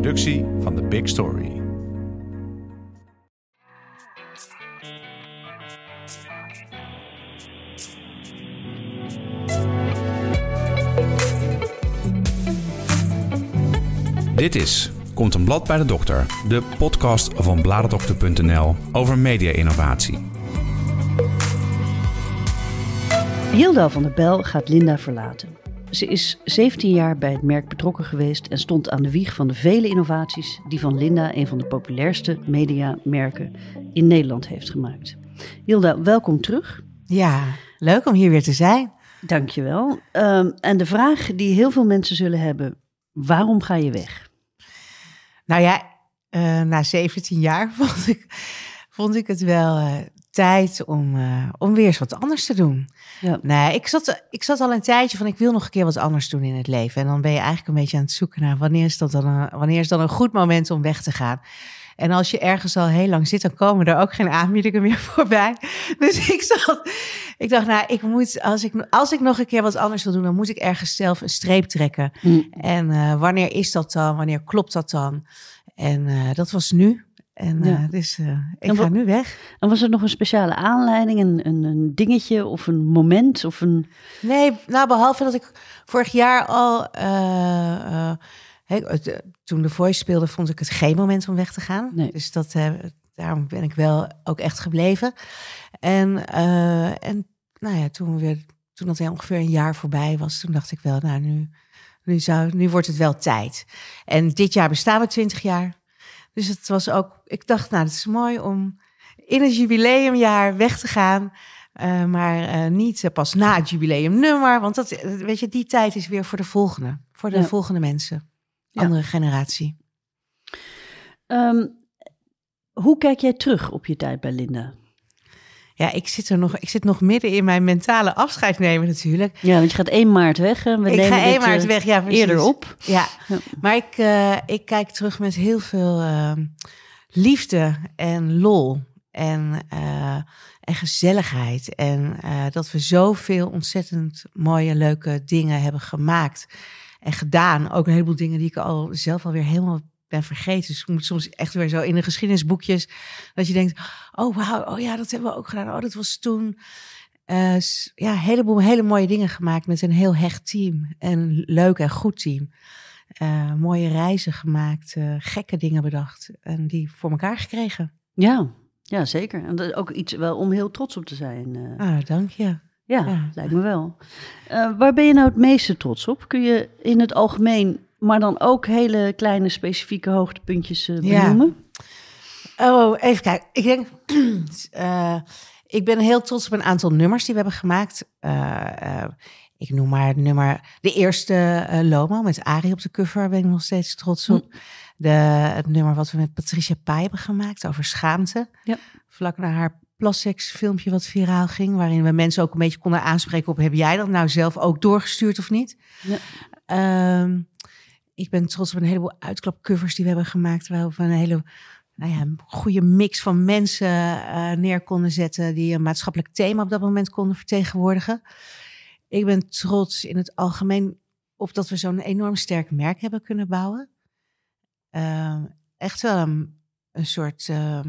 productie van The Big Story. Dit is Komt een blad bij de dokter, de podcast van bladerdokter.nl over media-innovatie. Hilda van der Bel gaat Linda verlaten. Ze is 17 jaar bij het merk betrokken geweest en stond aan de wieg van de vele innovaties die van Linda een van de populairste mediamerken in Nederland heeft gemaakt. Hilda, welkom terug. Ja, leuk om hier weer te zijn. Dankjewel. Um, en de vraag die heel veel mensen zullen hebben, waarom ga je weg? Nou ja, uh, na 17 jaar vond ik, vond ik het wel uh, tijd om, uh, om weer eens wat anders te doen. Ja. Nee, ik zat, ik zat al een tijdje van ik wil nog een keer wat anders doen in het leven. En dan ben je eigenlijk een beetje aan het zoeken naar wanneer is, dat dan een, wanneer is dan een goed moment om weg te gaan. En als je ergens al heel lang zit, dan komen er ook geen aanbiedingen meer voorbij. Dus ik zat, ik dacht, nou, ik moet, als ik, als ik nog een keer wat anders wil doen, dan moet ik ergens zelf een streep trekken. Mm. En uh, wanneer is dat dan? Wanneer klopt dat dan? En uh, dat was nu. En ja. uh, dus uh, ik ga nu weg. En was er nog een speciale aanleiding, een, een, een, dingetje of een moment? Of een... Nee, nou behalve dat ik vorig jaar al, uh, toen de Voice speelde, vond ik het geen moment om weg te gaan. Nee. Dus dat, daarom ben ik wel ook echt gebleven. En, en nou ja, toen, weer, toen dat ongeveer een jaar voorbij was, toen dacht ik wel, nou nu, nu, zou, nu wordt het wel tijd. En dit jaar bestaan we 20 jaar. Dus het was ook, ik dacht, nou, het is mooi om in het jubileumjaar weg te gaan. Uh, maar uh, niet uh, pas na het jubileumnummer. Want dat, weet je, die tijd is weer voor de volgende. Voor de ja. volgende mensen. Andere ja. generatie. Um, hoe kijk jij terug op je tijd bij Linda? Ja, ik zit er nog, ik zit nog midden in mijn mentale afscheid nemen natuurlijk. Ja, want je gaat 1 maart weg. Hè? We ik ga 1 maart weg, ja, precies. Eerder op. Ja, ja. maar ik, uh, ik kijk terug met heel veel uh, liefde en lol en, uh, en gezelligheid. En dat we zoveel ontzettend mooie, leuke dingen hebben gemaakt en gedaan. Ook een heleboel dingen die ik al zelf alweer helemaal ben vergeten. Dus moet soms echt weer zo in de geschiedenisboekjes. Dat je denkt, oh wauw, oh ja, dat hebben we ook gedaan. Oh, dat was toen. Uh, ja, een heleboel hele mooie dingen gemaakt met een heel hecht team. En leuk en goed team. Uh, mooie reizen gemaakt, uh, gekke dingen bedacht. En die voor elkaar gekregen. Ja, ja zeker. En dat is ook iets wel om heel trots op te zijn. Ah, dank je. Ja, ja, lijkt me wel. waar ben je nou het meeste trots op? Kun je in het algemeen maar dan ook hele kleine specifieke hoogtepuntjes uh, benoemen? Ja. Oh, even kijken. Ik denk, uh, ik ben heel trots op een aantal nummers die we hebben gemaakt. Uh, ik noem maar het nummer, de eerste Lomo met Ari op de cover, ben ik nog steeds trots op. Hm. De, het nummer wat we met Patricia Pai hebben gemaakt over schaamte. Ja. Vlak na haar Plassex filmpje wat viraal ging, waarin we mensen ook een beetje konden aanspreken op heb jij dat nou zelf ook doorgestuurd of niet? Ja. Um, ik ben trots op een heleboel uitklapcovers die we hebben gemaakt. Waar we een hele nou ja, goede mix van mensen uh, neer konden zetten. Die een maatschappelijk thema op dat moment konden vertegenwoordigen. Ik ben trots in het algemeen op dat we zo'n enorm sterk merk hebben kunnen bouwen. Uh, echt wel een, een soort uh,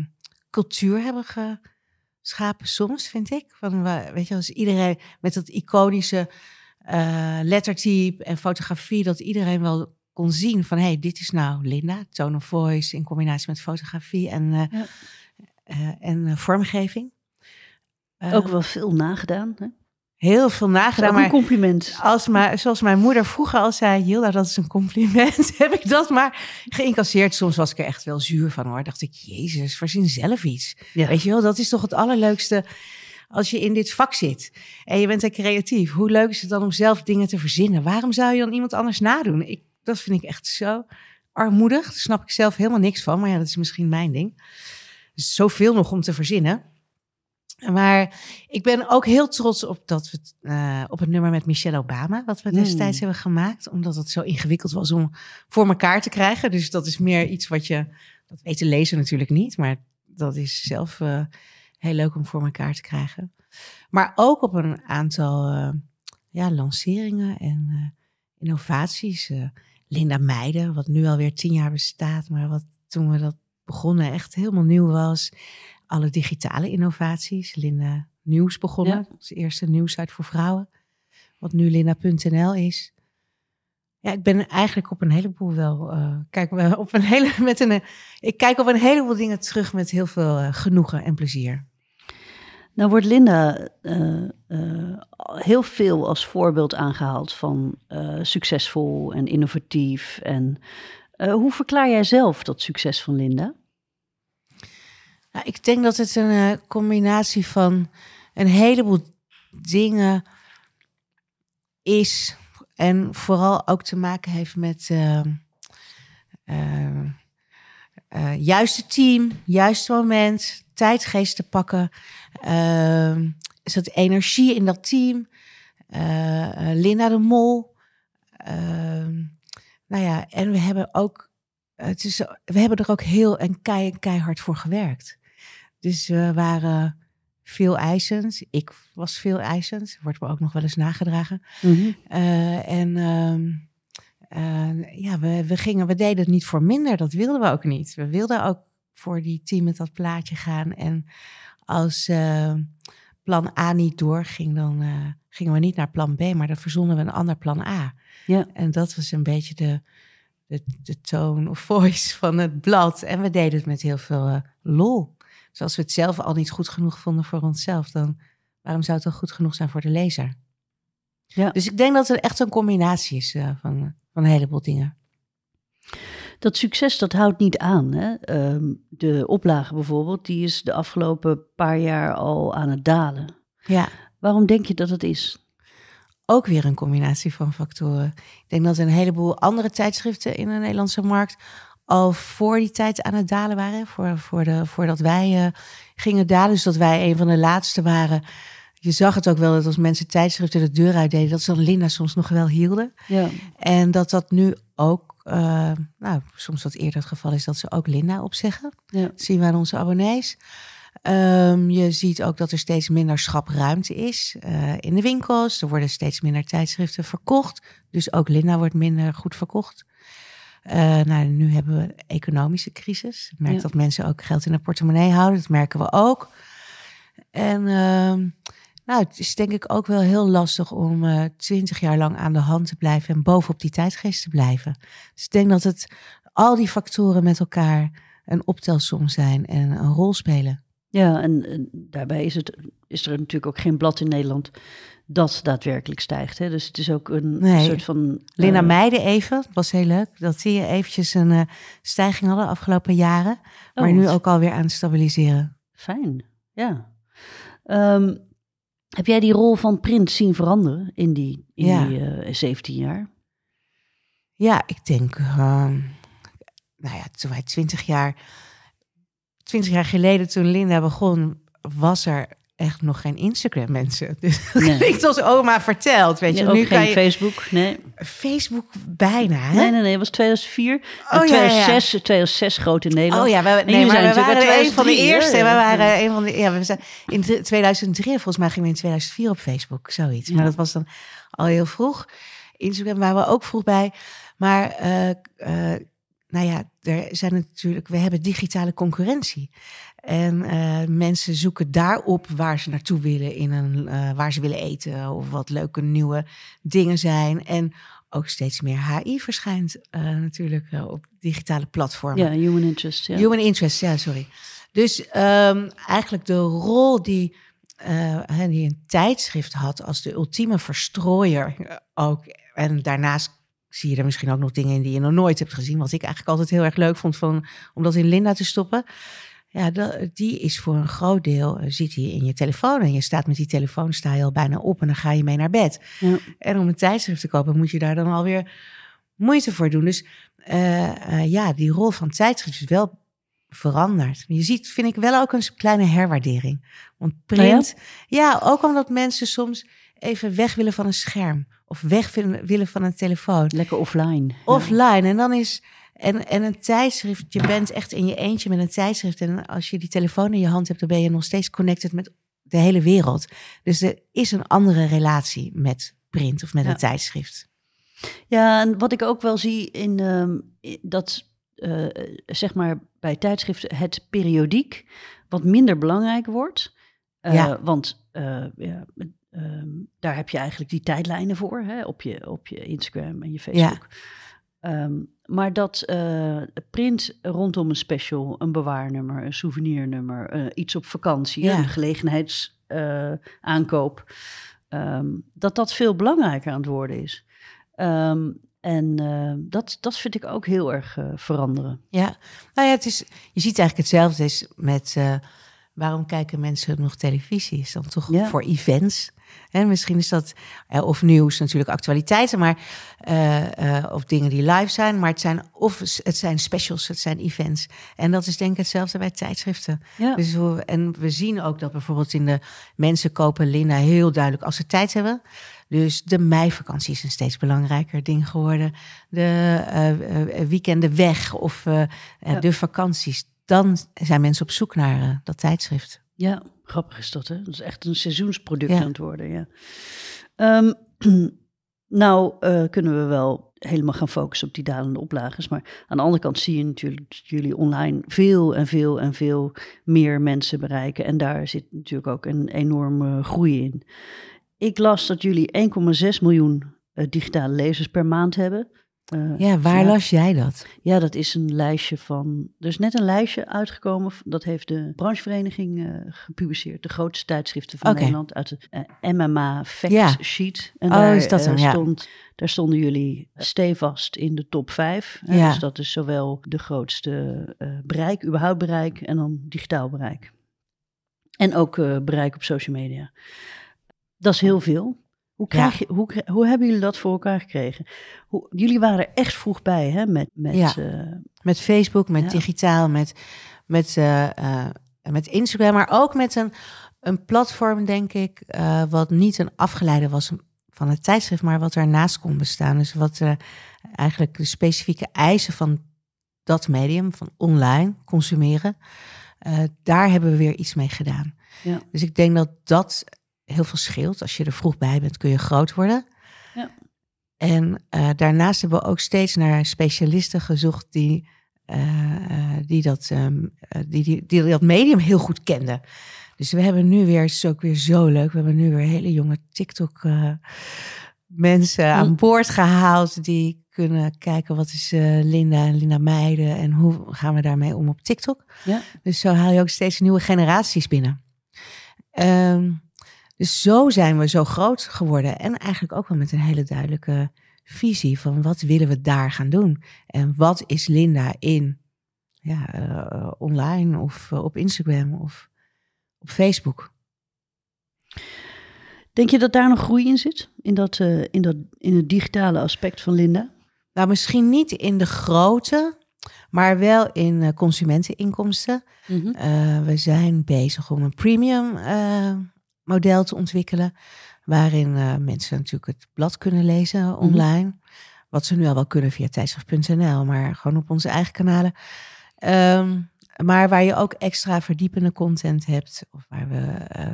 cultuur hebben geschapen soms, vind ik. Van, weet je, als iedereen met dat iconische lettertype en fotografie, dat iedereen wel kon zien van hé, hey, dit is nou Linda, tone of voice in combinatie met fotografie en, ja. uh, en uh, vormgeving. Ook wel veel nagedaan. Hè? Heel veel nagedaan. Maar een compliment. Als maar, zoals mijn moeder vroeger al zei, Hilda, dat is een compliment. heb ik dat maar geïncasseerd. Soms was ik er echt wel zuur van hoor. Dacht ik, Jezus, verzin zelf iets. Ja. Weet je wel, dat is toch het allerleukste als je in dit vak zit en je bent er creatief. Hoe leuk is het dan om zelf dingen te verzinnen? Waarom zou je dan iemand anders nadoen? Ik dat vind ik echt zo armoedig. Daar snap ik zelf helemaal niks van. Maar ja, dat is misschien mijn ding. Dus zoveel nog om te verzinnen. Maar ik ben ook heel trots op, dat we, uh, op het nummer met Michelle Obama, wat we destijds mm. hebben gemaakt. Omdat het zo ingewikkeld was om voor elkaar te krijgen. Dus dat is meer iets wat je, dat weet de lezer natuurlijk niet, maar dat is zelf uh, heel leuk om voor elkaar te krijgen. Maar ook op een aantal uh, ja, lanceringen en innovaties Linda Meijden, wat nu alweer tien jaar bestaat, maar wat toen we dat begonnen echt helemaal nieuw was. Alle digitale innovaties. Linda Nieuws begonnen, Ja. als eerste nieuwsite voor vrouwen. Wat nu linda.nl is. Ja, ik ben eigenlijk op een heleboel wel. eh, kijk, op een hele, met een, ik kijk op een heleboel dingen terug met heel veel eh, genoegen en plezier. Nou wordt Linda eh, eh, heel veel als voorbeeld aangehaald van eh, succesvol en innovatief. En hoe verklaar jij zelf dat succes van Linda? Nou, ik denk dat het een combinatie van een heleboel dingen is. En vooral ook te maken heeft met eh, juiste team, juiste moment, tijdgeest te pakken. Eh, is dat energie in dat team? Eh, Linda de Mol. Eh, nou ja, en we hebben ook het is, we hebben er ook heel en kei, keihard voor gewerkt. Dus we waren veel eisend. Ik was veel eisend. Wordt me ook nog wel eens nagedragen. Eh, en ehm, eh, ja, we, we, gingen, we deden het niet voor minder. Dat wilden we ook niet. We wilden ook voor die team met dat plaatje gaan. En als eh, plan A niet doorging, dan eh, gingen we niet naar plan B, maar dan verzonnen we een ander plan A. Ja. En dat was een beetje de, de, de tone of voice van het blad. En we deden het met heel veel lol. Dus als we het zelf al niet goed genoeg vonden voor onszelf, dan waarom zou het dan goed genoeg zijn voor de lezer? Ja. Dus ik denk dat het echt een combinatie is eh, van, van een heleboel dingen. Dat succes dat houdt niet aan. Hè? Ehm, de oplage bijvoorbeeld, die is de afgelopen paar jaar al aan het dalen. Ja, Waarom denk je dat het is? ook weer een combinatie van factoren. Ik denk dat een heleboel andere tijdschriften in de Nederlandse markt al voor die tijd aan het dalen waren. Voor, voor de, voordat wij eh, gingen dalen, dus dat wij een van de laatste waren. Je zag het ook wel dat als mensen tijdschriften de deur uitdeden, dat ze dan Linda soms nog wel hielden. Ja, En dat dat nu ook, eh, nou, soms wat eerder het geval is dat ze ook Linda opzeggen. ja. Dat zien we aan onze abonnees. Ehm, je ziet ook dat er steeds minder schapruimte is eh, in de winkels. Er worden steeds minder tijdschriften verkocht. Dus ook Linda wordt minder goed verkocht. Eh, nou, nu hebben we een economische crisis. Ik merk Ja. dat mensen ook geld in de portemonnee houden. Dat merken we ook. En ehm, nou, het is denk ik ook wel heel lastig om eh, twintig jaar lang aan de hand te blijven en bovenop die tijdgeest te blijven. Dus ik denk dat het al die factoren met elkaar een optelsom zijn en een rol spelen. ja en, en daarbij is, het, is er natuurlijk ook geen blad in Nederland dat daadwerkelijk stijgt. Hè? Dus het is ook een Nee. soort van... Linda eh, Meijden even, het was heel leuk dat die eventjes een eh, stijging hadden de afgelopen jaren. Maar oh, nu ook alweer aan het stabiliseren. Fijn, ja. Ehm, heb jij die rol van print zien veranderen in die, in Ja. die eh, 17 jaar? Ja, ik denk, ehm, nou ja, toen wij twintig jaar, twintig jaar geleden toen Linda begon, was er echt nog geen Instagram mensen. Dus dat Nee. klinkt als oma verteld, weet je. Nee, ook nu geen je Facebook, nee. Facebook bijna, hè? Nee, nee, nee, het was 2004. Oh, ja, ja, ja. 2006, 2006 groot in Nederland. Oh ja, we, nee, maar we waren een van de 2003, hè? eerste. We waren Ja. een van de. Ja, we zijn in drie- 2003, volgens mij gingen we in 2004 op Facebook, zoiets. Ja. Maar dat was dan al heel vroeg. Instagram waren we ook vroeg bij. Maar eh, eh, nou ja, er zijn natuurlijk, we hebben digitale concurrentie. En eh, mensen zoeken daarop waar ze naartoe willen, in een, eh, waar ze willen eten of wat leuke nieuwe dingen zijn. En ook steeds meer HI verschijnt eh, natuurlijk op digitale platformen. Ja, human interest. Ja. Human interest, ja, sorry. Dus ehm, eigenlijk de rol die, die een tijdschrift had als de ultieme verstrooier ook. En daarnaast zie je er misschien ook nog dingen in die je nog nooit hebt gezien. Wat ik eigenlijk altijd heel erg leuk vond van, om dat in Linda te stoppen. Ja, dat, die is voor een groot deel, eh, zit hij in je telefoon. En je staat met die telefoon, sta je al bijna op en dan ga je mee naar bed. Ja. En om een tijdschrift te kopen moet je daar dan alweer moeite voor doen. Dus eh, eh, ja, die rol van tijdschrift is wel veranderd. Je ziet, vind ik wel ook een kleine herwaardering. Want print, ja? ook omdat mensen soms even weg willen van een scherm. Of weg willen van een telefoon. Lekker offline. Ja. Offline. En dan is. En, en een tijdschrift, je bent echt in je eentje met een tijdschrift. En als je die telefoon in je hand hebt, dan ben je nog steeds connected met de hele wereld. Dus er is een andere relatie met print of met Ja. een tijdschrift. Ja, en wat ik ook wel zie in ehm, dat, eh, zeg maar, bij tijdschriften het periodiek wat minder belangrijk wordt. Eh, Ja. Want eh, ja, ehm, daar heb je eigenlijk die tijdlijnen voor, hè, op, je, op je Instagram en je Facebook. Ehm, maar dat eh, print rondom een special, een bewaarnummer, een souveniernummer, eh, iets op vakantie, Ja. een gelegenheidsaankoop, ehm, dat dat veel belangrijker aan het worden is. Ehm, en eh, dat, dat vind ik ook heel erg eh, veranderen. Ja, nou ja, het is, je ziet eigenlijk hetzelfde is met eh, waarom kijken mensen nog televisie? Is dan toch Ja. voor events? En misschien is dat, of nieuws natuurlijk, actualiteiten, maar, eh, eh, of dingen die live zijn, maar het zijn, of het zijn specials, het zijn events. En dat is denk ik hetzelfde bij tijdschriften. Ja, Dus we, en we zien ook dat bijvoorbeeld in de mensen kopen Linda heel duidelijk als ze tijd hebben. Dus de meivakantie is een steeds belangrijker ding geworden. De eh, weekenden weg of Ja. de vakanties. Dan zijn mensen op zoek naar dat tijdschrift. Ja, grappig is dat, hè? Dat is echt een seizoensproduct Ja. aan het worden, ja. Ehm, nou, eh, kunnen we wel helemaal gaan focussen op die dalende oplages. Maar aan de andere kant zie je natuurlijk dat jullie online veel en veel en veel meer mensen bereiken. En daar zit natuurlijk ook een enorme groei in. Ik las dat jullie 1,6 miljoen eh, digitale lezers per maand hebben. Eh, Ja, waar ja. las jij dat? Ja, dat is een lijstje van. Er is net een lijstje uitgekomen. Dat heeft de branchevereniging eh, gepubliceerd. De grootste tijdschriften van. Nederland. Uit de eh, MMA Fact Ja. Sheet. En Oh, daar, is dat hem, ja. stond, daar stonden jullie stevast in de top 5. Ja. Dus dat is zowel de grootste bereik, überhaupt bereik. En dan digitaal bereik. En ook bereik op social media. Dat is heel veel. Hoe, krijg je, hoe, hoe hebben jullie dat voor elkaar gekregen? Hoe, jullie waren echt vroeg bij, hè? Met, met, Ja. eh, Met Facebook, met digitaal, met, met, eh, eh, met Instagram, maar ook met een, een platform, denk ik, wat niet een afgeleide was van het tijdschrift, maar wat ernaast kon bestaan. Dus wat eigenlijk de specifieke eisen van dat medium, van online consumeren, daar hebben we weer iets mee gedaan. Ja. Dus ik denk dat dat heel veel scheelt. Als je er vroeg bij bent, kun je groot worden. Ja. En eh, daarnaast hebben we ook steeds naar specialisten gezocht die, eh, eh, die, dat, ehm, eh, die, die, die dat medium heel goed kenden. Dus we hebben nu weer, het is ook weer zo leuk, we hebben nu weer hele jonge TikTok mensen aan Hm. boord gehaald die kunnen kijken wat is Linda en Linda Meiden en hoe gaan we daarmee om op TikTok. Ja. Dus zo haal je ook steeds nieuwe generaties binnen. Ehm, dus zo zijn we zo groot geworden. En eigenlijk ook wel met een hele duidelijke visie van wat willen we daar gaan doen. En wat is Linda in ja, eh, online of eh, op Instagram of op Facebook. Denk je dat daar nog groei in zit? In, dat, eh, in, dat, in het digitale aspect van Linda? Nou, misschien niet in de grote, maar wel in consumenteninkomsten. Eh, we zijn bezig om een premium model te ontwikkelen. Waarin eh, mensen natuurlijk het blad kunnen lezen online. Wat ze nu al wel kunnen via tijdschrift.nl, maar gewoon op onze eigen kanalen. Ehm, maar waar je ook extra verdiepende content hebt. Of waar we eh,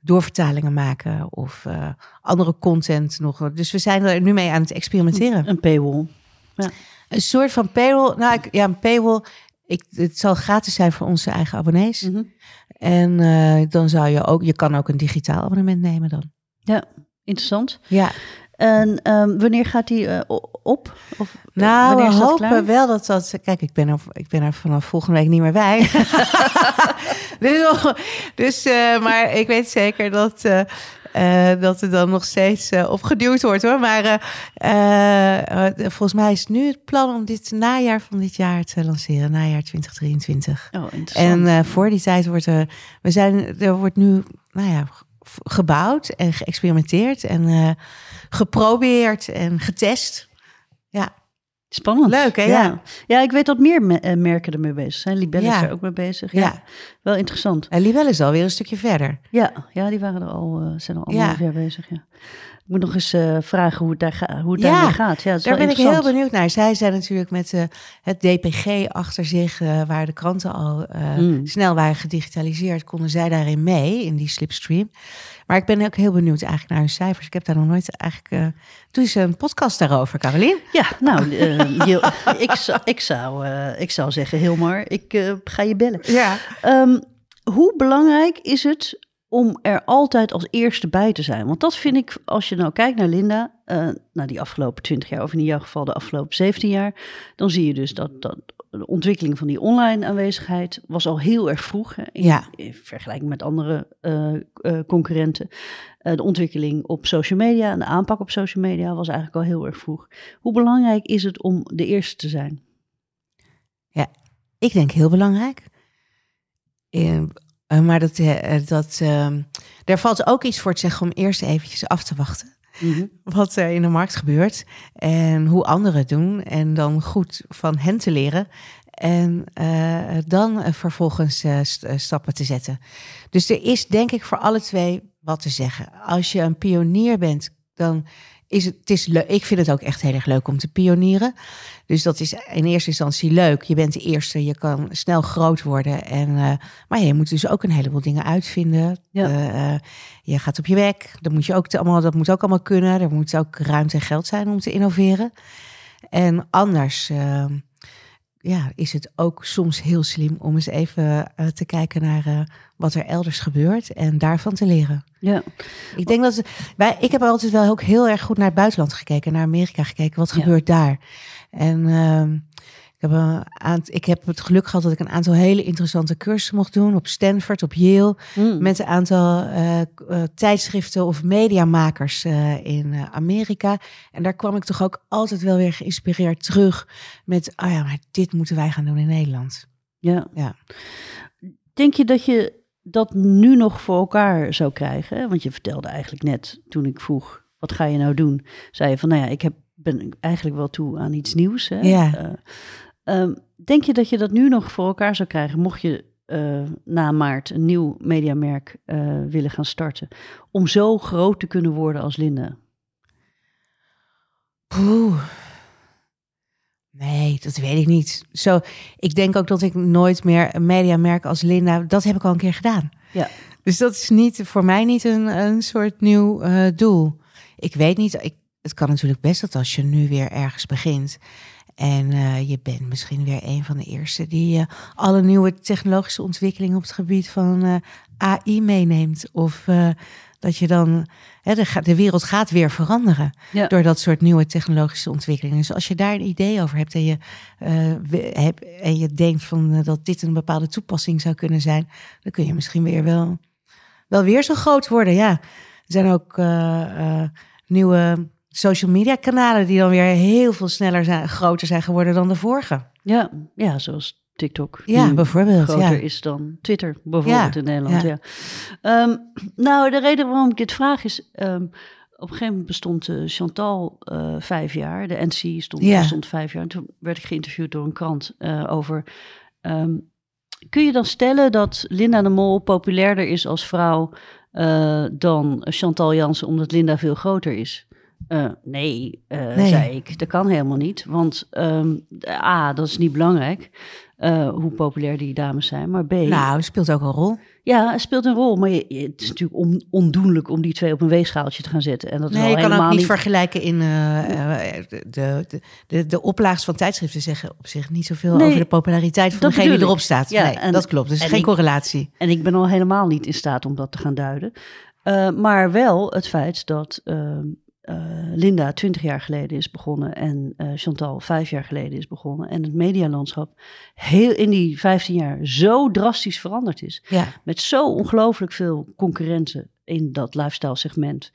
doorvertalingen maken. Of eh, andere content nog. Dus we zijn er nu mee aan het experimenteren. Een paywall. Een soort van paywall. Nou, ik, ja, een paywall. Ik, het zal gratis zijn voor onze eigen abonnees. Mhm. En eh, dan zou je ook, je kan ook een digitaal abonnement nemen dan. Ja, interessant. Ja, En ehm, wanneer gaat die eh, op? Of, eh, nou, wanneer we hopen klaar? wel dat dat. Kijk, ik ben er, ik ben er vanaf volgende week niet meer bij. dus, dus maar ik weet zeker dat. Eh, dat er dan nog steeds eh, opgeduwd wordt hoor. Maar eh, volgens mij is nu het plan om dit najaar van dit jaar te lanceren. Najaar 2023. Oh, interessant. En voor die tijd wordt er, we zijn, er wordt nu, nou ja, gebouwd en geëxperimenteerd en geprobeerd en getest. Ja, Spannend. Leuk, hè? Ja. Ja. ja, ik weet dat meer me- merken ermee bezig zijn. Libelle is Ja. er ook mee bezig. ja. Wel interessant. En Libelle is alweer een stukje verder. Ja, ja die waren er al, uh, zijn al Ja. bezig. Ja. Ik moet nog eens eh, vragen hoe het, daar ga, hoe het Ja, daarmee gaat. Ja, Daar ben ik heel benieuwd naar. Zij zijn natuurlijk met eh, het DPG achter zich, eh, waar de kranten al eh, Mm. snel waren gedigitaliseerd, konden zij daarin mee, in die slipstream. Maar ik ben ook heel benieuwd eigenlijk naar hun cijfers. Ik heb daar nog nooit eigenlijk... eh doe eens een podcast daarover, Carolien. Ja, nou, eh, ik, zou, ik, zou, eh, ik zou zeggen, Hilmar, ik eh, ga je bellen. Ja. Ehm, hoe belangrijk is het om er altijd als eerste bij te zijn? Want dat vind ik, als je nou kijkt naar Linda, eh naar die afgelopen 20 jaar, of in ieder geval de afgelopen 17 jaar, dan zie je dus dat, dat de ontwikkeling van die online aanwezigheid was al heel erg vroeg. Hè, in, Ja. in vergelijking met andere eh, eh, concurrenten. De ontwikkeling op social media en de aanpak op social media was eigenlijk al heel erg vroeg. Hoe belangrijk is het om de eerste te zijn? Ik denk heel belangrijk. Eh, eh, maar dat, eh, dat, ehm, daar valt ook iets voor te zeggen om eerst eventjes af te wachten. wat er in de markt gebeurt en hoe anderen het doen. En dan goed van hen te leren. En eh, dan eh, vervolgens eh, st- eh, stappen te zetten. Dus er is denk ik voor alle twee wat te zeggen. Als je een pionier bent, dan is het, het is leuk. Ik vind het ook echt heel erg leuk om te pionieren. Dus dat is in eerste instantie leuk. Je bent de eerste, je kan snel groot worden. En, eh, maar je moet dus ook een heleboel dingen uitvinden. Ja. Eh, je gaat op je werk. Dat moet, je ook te- allemaal, dat moet ook allemaal kunnen. Er moet ook ruimte en geld zijn om te innoveren. En anders eh, ja, is het ook soms heel slim om eens even eh, te kijken naar eh, wat er elders gebeurt en daarvan te leren. Ja, Ik denk dat wij, ik heb altijd wel ook heel erg goed naar het buitenland gekeken, naar Amerika gekeken. Wat Ja. gebeurt daar? En ehm, heb een aant- ik heb het geluk gehad dat ik een aantal hele interessante cursussen mocht doen op Stanford, op Yale, Mm. met een aantal eh, eh, tijdschriften of mediamakers eh, in Amerika. En daar kwam ik toch ook altijd wel weer geïnspireerd terug met, oh ja, maar dit moeten wij gaan doen in Nederland. Ja. Ja. Denk je dat je dat nu nog voor elkaar zou krijgen? Want je vertelde eigenlijk net, toen ik vroeg, wat ga je nou doen? Zei je van, nou ja, ik heb, ben eigenlijk wel toe aan iets nieuws. Hè? Ja. Ehm, denk je dat je dat nu nog voor elkaar zou krijgen, mocht je eh, na maart een nieuw mediamerk eh, willen gaan starten, om zo groot te kunnen worden als Linda? Poeh. Nee, dat weet ik niet. Zo, ik denk ook dat ik nooit meer een mediamerk als Linda, dat heb ik al een keer gedaan. Ja. Dus dat is niet voor mij niet een, een soort nieuw eh, doel. Ik weet niet, ik, het kan natuurlijk best dat als je nu weer ergens begint en eh, je bent misschien weer een van de eerste die eh, alle nieuwe technologische ontwikkelingen op het gebied van eh, AI meeneemt. Of dat je dan, hè, de, de wereld gaat weer veranderen Ja. door dat soort nieuwe technologische ontwikkelingen. Dus als je daar een idee over hebt en je, heb, en je denkt van, dat dit een bepaalde toepassing zou kunnen zijn, dan kun je misschien weer wel, wel weer zo groot worden. Ja, er zijn ook nieuwe social media kanalen die dan weer heel veel sneller zijn, groter zijn geworden dan de vorige. Ja, ja zoals TikTok. Ja, bijvoorbeeld. groter Ja. is dan Twitter bijvoorbeeld Ja, in Nederland. Ja. ja. Ehm, nou, de reden waarom ik dit vraag is... ehm, op een gegeven moment bestond eh, Chantal eh, vijf jaar. De NC stond, bestond vijf jaar. En toen werd ik geïnterviewd door een krant eh, over... ehm, kun je dan stellen dat Linda de Mol populairder is als vrouw... dan Chantal Jansen, omdat Linda veel groter is? Eh, nee, eh, Nee. zei ik. Dat kan helemaal niet. Want ehm, A, dat is niet belangrijk... eh, hoe populair die dames zijn. Maar B, Nou, speelt ook een rol. ja, het speelt een rol. Maar je, het is natuurlijk on- ondoenlijk om die twee op een weegschaaltje te gaan zetten. En dat is Nee, al je kan ook niet vergelijken in de, de, de, de oplaags van tijdschriften zeggen op zich niet zoveel Nee, over de populariteit van degene die erop staat. Ja, nee, en- dat klopt. Dus en geen ik- correlatie. En ik ben al helemaal niet in staat om dat te gaan duiden. Maar wel het feit dat eh, eh, Linda twintig jaar geleden is begonnen en eh, Chantal vijf jaar geleden is begonnen. En het medialandschap heel in die 15 jaar zo drastisch veranderd is. Ja, Met zo ongelooflijk veel concurrenten in dat lifestyle segment.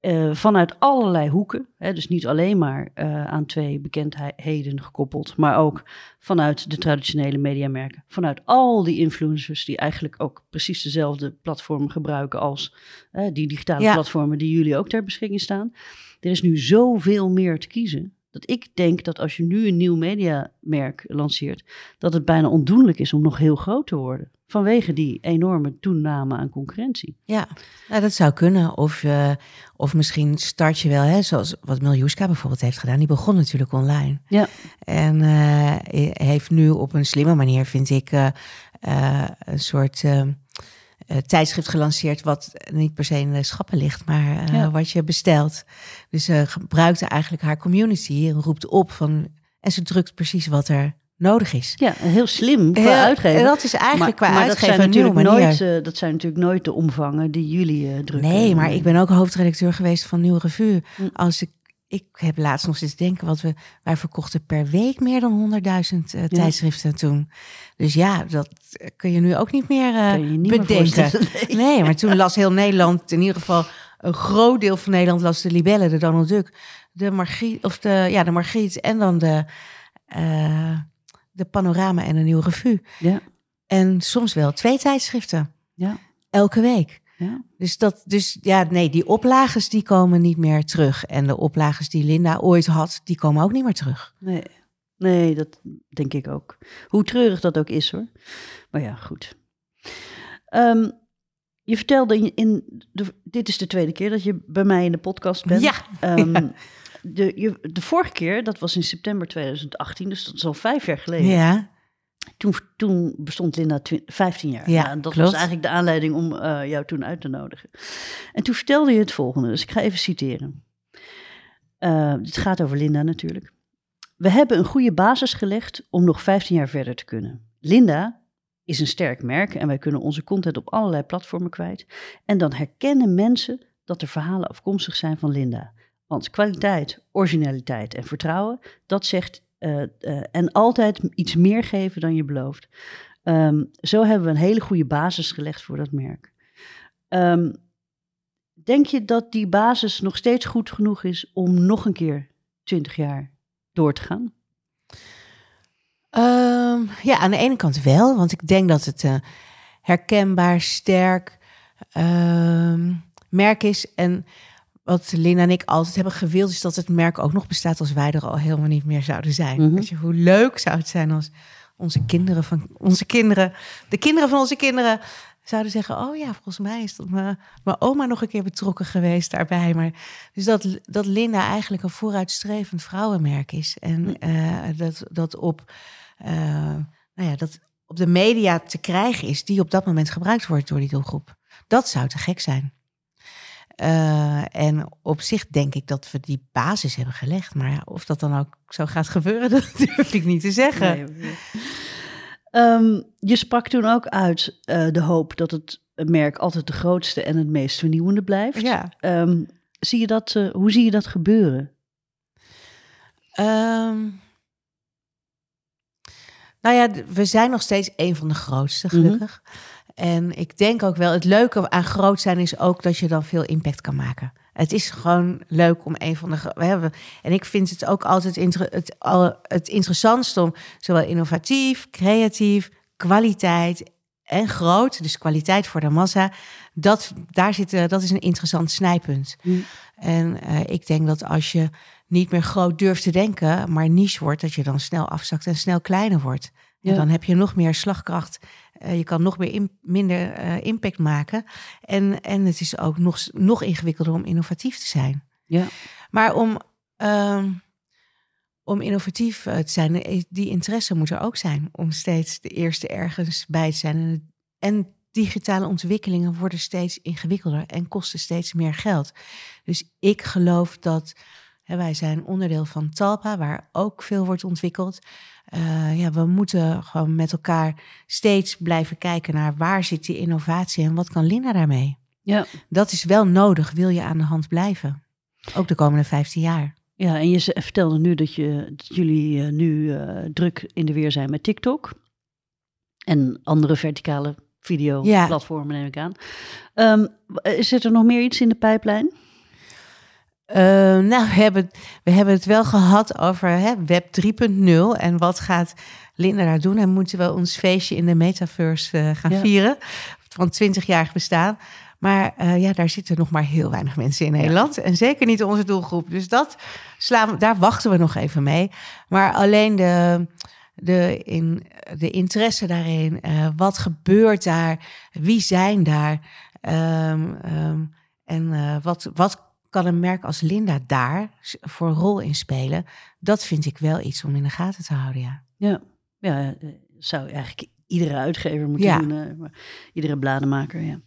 Eh, vanuit allerlei hoeken. Hè, dus niet alleen maar eh, aan twee bekendheden gekoppeld, maar ook vanuit de traditionele mediamerken. Vanuit al die influencers die eigenlijk ook precies dezelfde platformen gebruiken als die digitale Ja. platformen die jullie ook ter beschikking staan. Er is nu zoveel meer te kiezen. Dat ik denk dat als je nu een nieuw mediamerk lanceert, dat het bijna ondoenlijk is om nog heel groot te worden. Vanwege die enorme toename aan concurrentie. Ja, nou, dat zou kunnen. Of, uh, of misschien start je wel, hè, zoals wat Miljuska bijvoorbeeld heeft gedaan. Die begon natuurlijk online. Ja. En uh, heeft nu op een slimme manier, vind ik, uh, een soort tijdschrift gelanceerd. Wat niet per se in de schappen ligt, maar ja. wat je bestelt. Dus ze gebruikte eigenlijk haar community en roept op van. En ze drukt precies wat er nodig is. Ja, heel slim qua ja, uitgeven. Dat is eigenlijk maar, qua maar uitgeven dat zijn natuurlijk nooit. Uh, dat zijn natuurlijk nooit de omvangen die jullie uh, drukken. Nee, maar ik ben ook hoofdredacteur geweest van Nieuwe Revue. Hm. Als ik, ik heb laatst nog eens denken wat we wij verkochten per week meer dan 100.000 uh, tijdschriften ja. toen. Dus ja, dat kun je nu ook niet meer niet bedenken. Meer nee. nee, maar toen las heel Nederland, in ieder geval een groot deel van Nederland las de Libelle, de Donald Duck, de Margriet of de ja de Margriet en dan de de Panorama en een nieuwe revue. Ja. En soms wel twee tijdschriften. Ja. Elke week. Ja. Dus dat, dus ja, nee, die oplages die komen niet meer terug. En de oplages die Linda ooit had, die komen ook niet meer terug. Nee, nee dat denk ik ook. Hoe treurig dat ook is hoor. Maar ja, goed. Um, je vertelde in, in de, dit is de tweede keer dat je bij mij in de podcast bent. Ja. Um, ja. De, je, de vorige keer, dat was in september 2018, dus dat is al vijf jaar geleden. Ja. Toen, toen bestond Linda 15 jaar. Ja, nou, dat klopt. was eigenlijk de aanleiding om uh, jou toen uit te nodigen. En toen vertelde je het volgende, dus ik ga even citeren. Uh, het gaat over Linda natuurlijk. We hebben een goede basis gelegd om nog 15 jaar verder te kunnen. Linda is een sterk merk en wij kunnen onze content op allerlei platformen kwijt. En dan herkennen mensen dat de verhalen afkomstig zijn van Linda. Want kwaliteit, originaliteit en vertrouwen, dat zegt uh, uh, en altijd iets meer geven dan je belooft. Um, zo hebben we een hele goede basis gelegd voor dat merk. Um, denk je dat die basis nog steeds goed genoeg is om nog een keer 20 jaar door te gaan? Um, ja, aan de ene kant wel, want ik denk dat het uh, herkenbaar, sterk merk is. En wat Lina en ik altijd hebben gewild, is dat het merk ook nog bestaat als wij er al helemaal niet meer zouden zijn. Mhm. Je, hoe leuk zou het zijn als onze kinderen van onze kinderen, de kinderen van onze kinderen, zouden zeggen: Oh ja, volgens mij is dat mijn, mijn oma nog een keer betrokken geweest daarbij. Maar dus dat, dat Linda eigenlijk een vooruitstrevend vrouwenmerk is. En uh, dat, dat op, uh, nou ja, dat op de media te krijgen is, die op dat moment gebruikt wordt door die doelgroep. Dat zou te gek zijn. Uh, en op zich denk ik dat we die basis hebben gelegd. Maar ja, of dat dan ook zo gaat gebeuren, dat durf ik niet te zeggen. Nee. Um, je sprak toen ook uit uh, de hoop dat het merk altijd de grootste en het meest vernieuwende blijft. Ja. Um, zie je dat, uh, hoe zie je dat gebeuren? Um, nou ja, we zijn nog steeds een van de grootste, gelukkig. Mm -hmm. En ik denk ook wel, het leuke aan groot zijn is ook dat je dan veel impact kan maken. Het is gewoon leuk om een van de. We hebben, en ik vind het ook altijd het, het interessantst om zowel innovatief, creatief, kwaliteit en groot, dus kwaliteit voor de massa, dat, daar zit, dat is een interessant snijpunt. Mm. En uh, ik denk dat als je niet meer groot durft te denken, maar niche wordt, dat je dan snel afzakt en snel kleiner wordt. Ja. En dan heb je nog meer slagkracht. Uh, je kan nog meer in, minder uh, impact maken. En, en het is ook nog, nog ingewikkelder om innovatief te zijn. Ja. Maar om, um, om innovatief uh, te zijn, die interesse moet er ook zijn. Om steeds de eerste ergens bij te zijn. En, en digitale ontwikkelingen worden steeds ingewikkelder en kosten steeds meer geld. Dus ik geloof dat hè, wij zijn onderdeel van Talpa, waar ook veel wordt ontwikkeld. Uh, ja, we moeten gewoon met elkaar steeds blijven kijken naar waar zit die innovatie en wat kan Lina daarmee. Ja. Dat is wel nodig, wil je aan de hand blijven. Ook de komende 15 jaar. Ja, en je vertelde nu dat, je, dat jullie uh, nu uh, druk in de weer zijn met TikTok. En andere verticale videoplatformen, ja. neem ik aan. Um, zit er nog meer iets in de pijplijn? Uh, nou, we hebben, we hebben het wel gehad over hè, Web 3.0 en wat gaat Linda daar doen? En moeten we ons feestje in de metaverse uh, gaan ja. vieren van 20-jarig bestaan. Maar uh, ja, daar zitten nog maar heel weinig mensen in Nederland. Ja. En zeker niet onze doelgroep. Dus dat slaan we, daar wachten we nog even mee. Maar alleen de, de, in, de interesse daarin. Uh, wat gebeurt daar? Wie zijn daar? Um, um, en uh, wat, wat kan een merk als Linda daar voor een rol in spelen? Dat vind ik wel iets om in de gaten te houden, ja. Ja, ja zou eigenlijk iedere uitgever moeten ja. doen. Uh, iedere bladenmaker, ja.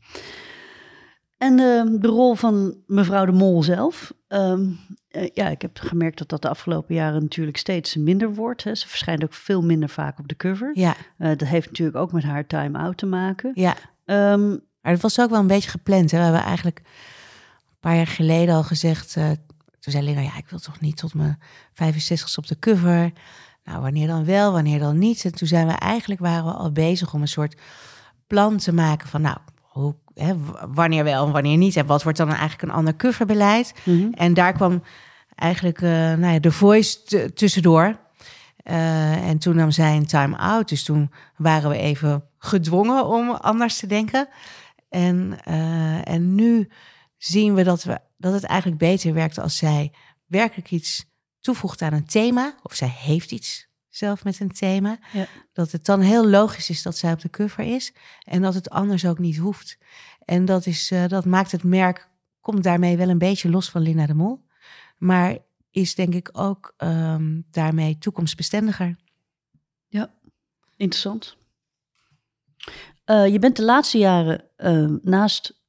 En uh, de rol van mevrouw de Mol zelf. Um, uh, ja, ik heb gemerkt dat dat de afgelopen jaren natuurlijk steeds minder wordt. Hè. Ze verschijnt ook veel minder vaak op de cover. Ja. Uh, dat heeft natuurlijk ook met haar time-out te maken. Ja. Um, maar het was ook wel een beetje gepland. Hè. We hebben eigenlijk paar jaar geleden al gezegd... toen zei Lena, ja, ik wil toch niet tot mijn 65 op de cover. Nou, wanneer dan wel, wanneer dan niet? En toen zijn we eigenlijk waren we al bezig om een soort plan te maken van... nou, hoe hè, wanneer wel en wanneer niet. En wat wordt dan eigenlijk een ander coverbeleid? Mm -hmm. En daar kwam eigenlijk uh, nou ja, de voice tussendoor. Uh, en toen nam zij een time-out. Dus toen waren we even gedwongen om anders te denken. En, uh, en nu zien we dat, we dat het eigenlijk beter werkt als zij werkelijk iets toevoegt aan een thema. Of zij heeft iets zelf met een thema. Ja. Dat het dan heel logisch is dat zij op de cover is. En dat het anders ook niet hoeft. En dat, is, uh, dat maakt het merk, komt daarmee wel een beetje los van Lina de Mol. Maar is denk ik ook um, daarmee toekomstbestendiger. Ja, interessant. Uh, je bent de laatste jaren uh, naast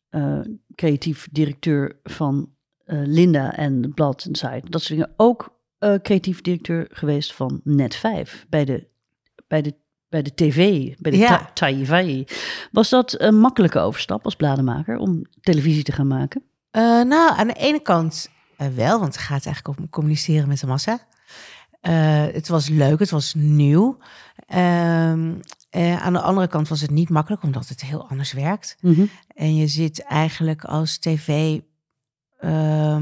creatief directeur van Linda en blad en site, dat soort dingen, ook creatief directeur geweest van Net5 bij de, bij de bij de tv, bij de ja. Taivai. Was dat een makkelijke overstap als bladenmaker om televisie te gaan maken? Uh, nou, aan de ene kant uh, wel, want het gaat eigenlijk om communiceren met de massa. Uh, het was leuk, het was nieuw. Aan de andere kant was het niet makkelijk, omdat het heel anders werkt. Mm -hmm. En je zit eigenlijk als tv uh,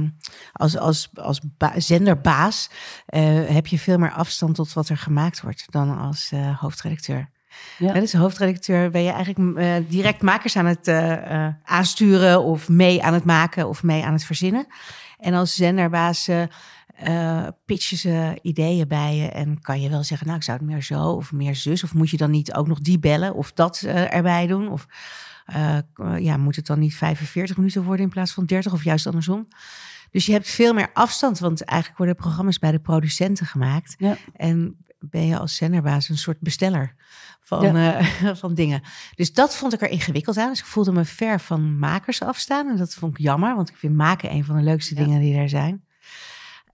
als, als, als zenderbaas uh, heb je veel meer afstand tot wat er gemaakt wordt dan als uh, hoofdredacteur. Ja. dus hoofdredacteur ben je eigenlijk direct makers aan het aansturen of mee aan het maken of mee aan het verzinnen. En als zenderbaas pitchen ze ideeën bij je en kan je wel zeggen, nou ik zou het meer zo of meer zus. Of moet je dan niet ook nog die bellen of dat erbij doen? Of uh, ja, moet het dan niet 45 minuten worden in plaats van 30 of juist andersom? Dus je hebt veel meer afstand, want eigenlijk worden programma's bij de producenten gemaakt. Ja. En ben je als zenderbaas een soort besteller van, ja. uh, van dingen. Dus dat vond ik er ingewikkeld aan. Dus ik voelde me ver van makers afstaan. En dat vond ik jammer, want ik vind maken een van de leukste ja. dingen die er zijn.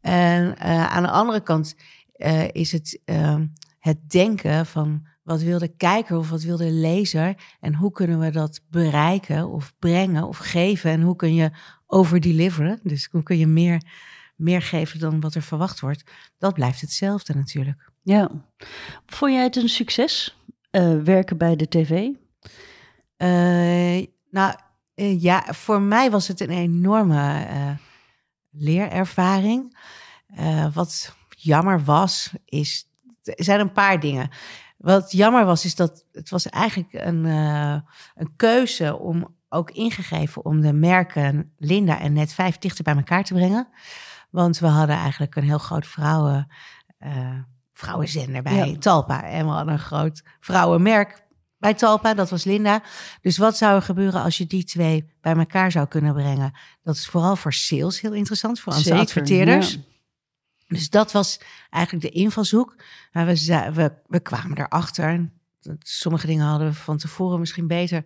En uh, aan de andere kant uh, is het ehm, het denken van wat wil de kijker of wat wil de lezer en hoe kunnen we dat bereiken of brengen of geven en hoe kun je overdeliveren, dus hoe kun je meer, meer geven dan wat er verwacht wordt, dat blijft hetzelfde natuurlijk. Ja, vond jij het een succes uh, werken bij de tv? Uh, nou uh, ja, voor mij was het een enorme leerervaring. wat jammer was, is, er zijn een paar dingen. Wat jammer was, is dat het was eigenlijk een, uh, een keuze om ook ingegeven om de merken Linda en Net 5 dichter bij elkaar te brengen. Want we hadden eigenlijk een heel groot vrouwen, uh, vrouwenzender bij ja. Talpa. En we hadden een groot vrouwenmerk bij Talpa, dat was Linda. Dus wat zou er gebeuren als je die twee bij elkaar zou kunnen brengen? Dat is vooral voor sales heel interessant, voor onze Zeker, adverteerders. Ja. Dus dat was eigenlijk de invalshoek. Maar we, we, we kwamen erachter. Sommige dingen hadden we van tevoren misschien beter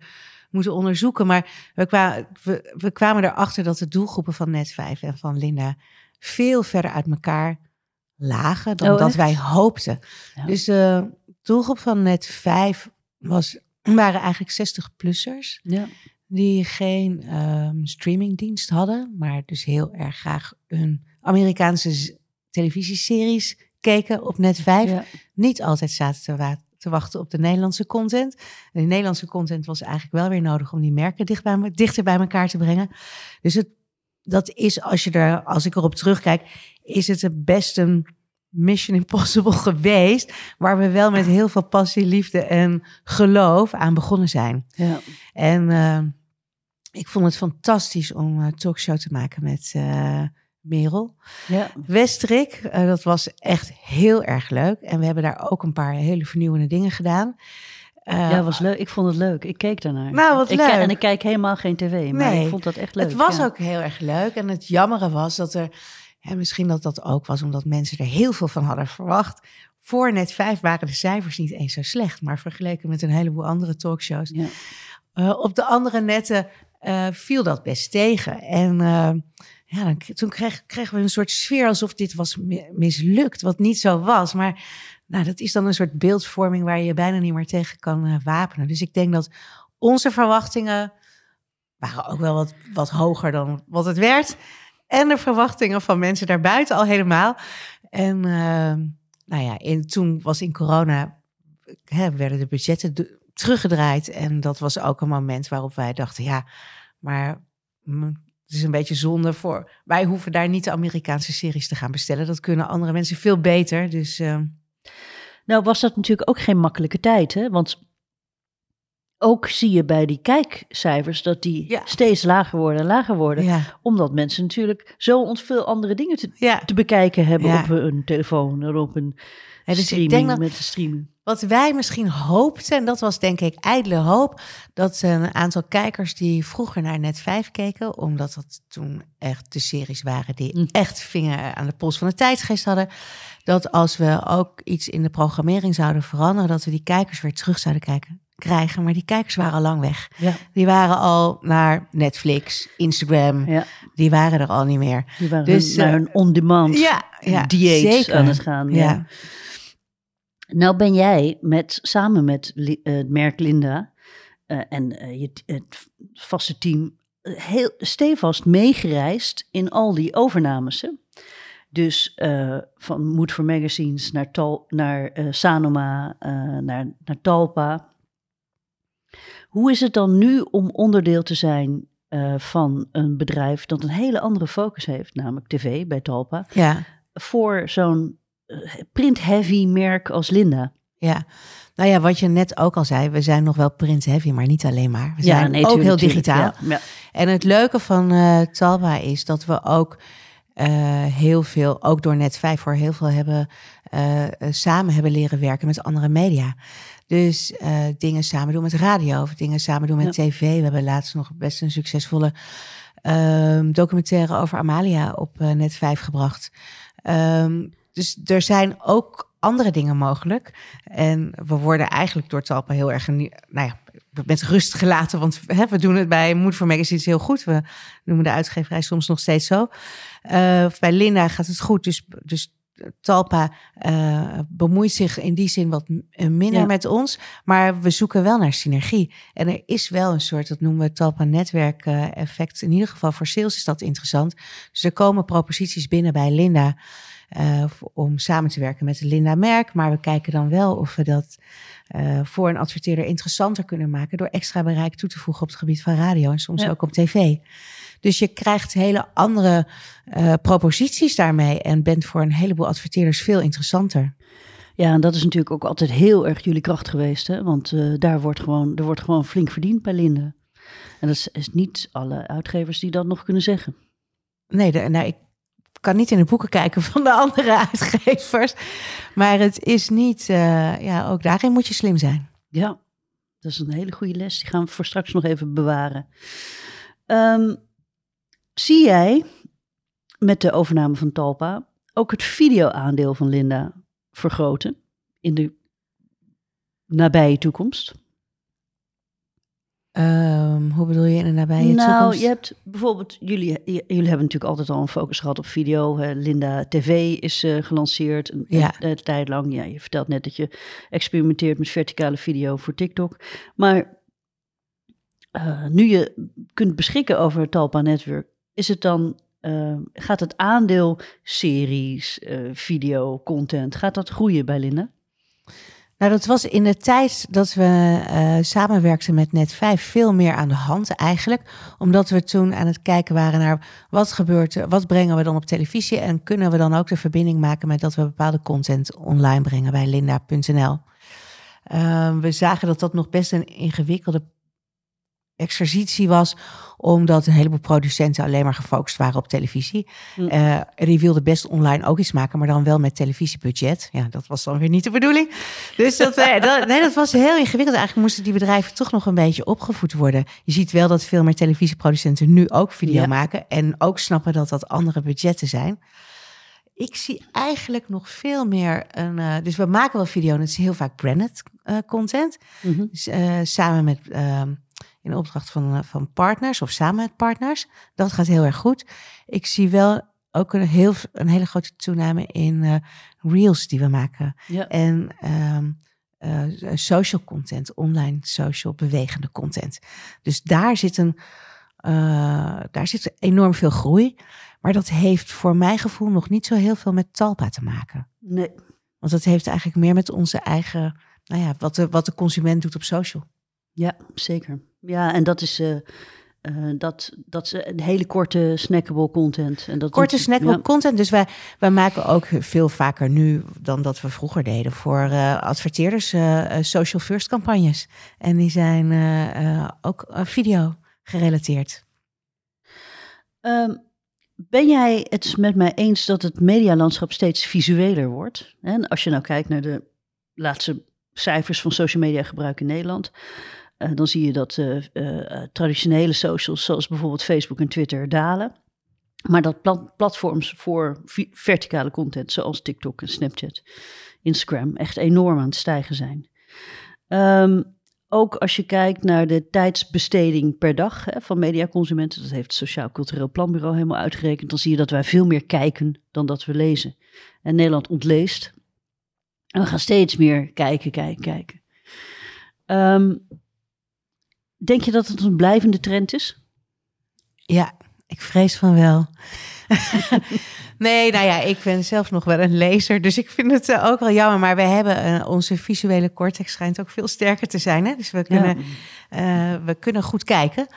moeten onderzoeken. Maar we kwamen, we, we kwamen erachter dat de doelgroepen van Net5 en van Linda veel verder uit elkaar lagen dan oh, dat wij hoopten. Ja. Dus de doelgroep van Net5 was, waren eigenlijk 60-plussers. Ja. Die geen um, streamingdienst hadden, maar dus heel erg graag een Amerikaanse televisieseries keken op net 5. Ja. Niet altijd zaten te, wa te, wachten op de Nederlandse content. En die Nederlandse content was eigenlijk wel weer nodig om die merken dicht bij, dichter bij elkaar te brengen. Dus het, dat is, als, je er, als ik erop terugkijk, is het het best een Mission Impossible geweest. Waar we wel met heel veel passie, liefde en geloof aan begonnen zijn. Ja. En uh, ik vond het fantastisch om een talkshow te maken met. Uh, Merel. Ja. Westrik, eh, dat was echt heel erg leuk. En we hebben daar ook een paar hele vernieuwende dingen gedaan. Eh, ja, was leuk. Ik vond het leuk. Ik keek daarnaar. Nou, wat ik leuk. En ik kijk helemaal geen tv, maar Nee. ik vond dat echt leuk. Het was ja. ook heel erg leuk. En het jammere was dat er, en misschien dat dat ook was omdat mensen er heel veel van hadden verwacht. Voor net vijf waren de cijfers niet eens zo slecht, maar vergeleken met een heleboel andere talkshows. Ja. Eh, op de andere netten eh, viel dat best tegen. En eh, ja, dan, toen kreeg, kregen we een soort sfeer alsof dit was mi- mislukt, wat niet zo was. Maar nou, dat is dan een soort beeldvorming waar je je bijna niet meer tegen kan wapenen. Dus ik denk dat onze verwachtingen waren ook wel wat, wat hoger dan wat het werd. En de verwachtingen van mensen daarbuiten al helemaal. En eh, nou ja, in, toen was in corona, hè, werden de budgetten teruggedraaid. En dat was ook een moment waarop wij dachten, ja, maar mm, het is een beetje zonde voor... Wij hoeven daar niet de Amerikaanse series te gaan bestellen. Dat kunnen andere mensen veel beter. Dus eh, Nou was dat natuurlijk ook geen makkelijke tijd, hè? Want ook zie je bij die kijkcijfers dat die Ja. steeds lager worden en lager worden. ja, Omdat mensen natuurlijk zo veel andere dingen te, ja. te bekijken hebben op hun telefoon en op een dus ik streaming denk dat- met de streaming. Wat wij misschien hoopten, en dat was denk ik ijdele hoop, dat een aantal kijkers die vroeger naar Net 5 keken, omdat dat toen echt de series waren die Mm. echt vinger aan de pols van de tijdsgeest hadden, dat als we ook iets in de programmering zouden veranderen, dat we die kijkers weer terug zouden kijken, krijgen. Maar die kijkers waren al lang weg. Ja, Die waren al naar Netflix, Instagram, ja, die waren er al niet meer. die waren Dus, hun- naar eh, een on-demand Ja, ja dieet zeker. aan het gaan. Ja. Ja. Nou ben jij met, samen met eh, het merk Linda eh, en je, het vaste team heel stevast meegereisd in al die overnames. Hè? Dus van Mood for Magazines naar, Tal, naar Sanoma, naar, naar Talpa. Hoe is het dan nu om onderdeel te zijn eh, van een bedrijf dat een hele andere focus heeft, namelijk tv bij Talpa, ja. voor zo'n eh, print-heavy merk als Linda? Ja, nou ja, wat je net ook al zei, we zijn nog wel print heavy, maar niet alleen maar. We zijn nee, ook tuurlijk, heel digitaal. ja, ja. En het leuke van eh, Talba is dat we ook heel veel, ook door Net 5 voor heel veel hebben, samen hebben leren werken met andere media. Dus eh, dingen samen doen met radio of dingen samen doen met tv. We hebben laatst nog best een succesvolle ehm, documentaire over Amalia op eh, Net 5 gebracht. Ehm, dus er zijn ook andere dingen mogelijk. En we worden eigenlijk door Talpa heel erg, nou ja, met rust gelaten. Want hè, we doen het bij Mood for Magazines heel goed. We noemen de uitgeverij soms nog steeds zo. Of bij Linda gaat het goed. Dus, dus Talpa eh, bemoeit zich in die zin wat eh, minder Ja. met ons. Maar we zoeken wel naar synergie. En er is wel een soort, dat noemen we Talpa netwerk eh, effect. In ieder geval voor sales is dat interessant. Dus er komen proposities binnen bij Linda. Eh, om samen te werken met de Linda-merk. Maar we kijken dan wel of we dat eh, voor een adverteerder interessanter kunnen maken. door extra bereik toe te voegen op het gebied van radio en soms Ja. ook op tv. Dus je krijgt hele andere eh, proposities daarmee. en bent voor een heleboel adverteerders veel interessanter. Ja, en dat is natuurlijk ook altijd heel erg jullie kracht geweest. Hè? Want daar wordt gewoon, er wordt gewoon flink verdiend bij Linde. En dat is, is niet alle uitgevers die dat nog kunnen zeggen. Nee, de, nou, ik kan niet in de boeken kijken van de andere uitgevers. Maar het is niet. eh, ja, ook daarin moet je slim zijn. Ja, dat is een hele goede les. Die gaan we voor straks nog even bewaren. Ehm, zie jij met de overname van Talpa ook het videoaandeel van Linda vergroten in de nabije toekomst? Ehm, hoe bedoel je in de nabije nou, toekomst? je hebt bijvoorbeeld, jullie, jullie hebben natuurlijk altijd al een focus gehad op video. hè. Linda TV is eh, gelanceerd een, Ja. een, een tijd lang. Ja, je vertelt net dat je experimenteert met verticale video voor TikTok. Maar eh, nu je kunt beschikken over het Talpa Network, is het dan, eh, gaat het aandeel series, eh, video, content, gaat dat groeien bij Linda? Nou, dat was in de tijd dat we eh, samenwerkten met Net5 veel meer aan de hand eigenlijk. Omdat we toen aan het kijken waren naar wat gebeurt er, wat brengen we dan op televisie en kunnen we dan ook de verbinding maken met dat we bepaalde content online brengen bij linda.nl. Ehm, we zagen dat dat nog best een ingewikkelde exercitie was, omdat een heleboel producenten alleen maar gefocust waren op televisie. Eh, en die wilden best online ook iets maken, maar dan wel met televisiebudget. Ja, dat was dan weer niet de bedoeling. Dus dat, eh, dat, nee, dat was heel ingewikkeld. Eigenlijk moesten die bedrijven toch nog een beetje opgevoed worden. Je ziet wel dat veel meer televisieproducenten nu ook video Ja. maken en ook snappen dat dat andere budgetten zijn. Ik zie eigenlijk nog veel meer een. eh, dus we maken wel video en het is heel vaak branded eh, content. Mhm. Dus, eh, samen met, ehm, in opdracht van, eh, van partners of samen met partners. Dat gaat heel erg goed. Ik zie wel ook een, heel, een hele grote toename in eh, reels die we maken. Ja. En ehm, eh, social content, online social bewegende content. Dus daar zit, een, daar zit enorm veel groei. Maar dat heeft voor mijn gevoel nog niet zo heel veel met Talpa te maken. Nee. Want dat heeft eigenlijk meer met onze eigen, nou ja, wat de, wat de consument doet op social. Ja, zeker. Ja, en dat is, eh, eh, dat, dat is een hele korte snackable content. En dat Korte doet- snackable ja. content. Dus wij, wij maken ook veel vaker nu dan dat we vroeger deden voor eh, adverteerders social first campagnes. En die zijn ook video gerelateerd. Ehm, ben jij het met mij eens dat het medialandschap steeds visueler wordt? En als je nou kijkt naar de laatste cijfers van social media gebruik in Nederland, dan zie je dat eh, eh, traditionele socials, zoals bijvoorbeeld Facebook en Twitter, dalen. Maar dat pla- platforms voor verticale content, zoals TikTok en Snapchat, Instagram, echt enorm aan het stijgen zijn. Ehm, ook als je kijkt naar de tijdsbesteding per dag hè, van mediaconsumenten, dat heeft het Sociaal Cultureel Planbureau helemaal uitgerekend, dan zie je dat wij veel meer kijken dan dat we lezen. En Nederland ontleest. En we gaan steeds meer kijken, kijken, kijken. Ehm, denk je dat het een blijvende trend is? Ja, ik vrees van wel. nee, nou ja, ik ben zelf nog wel een lezer, dus ik vind het eh, ook wel jammer. Maar we hebben eh, onze visuele cortex schijnt ook veel sterker te zijn. Hè? Dus we kunnen, eh, we kunnen goed kijken.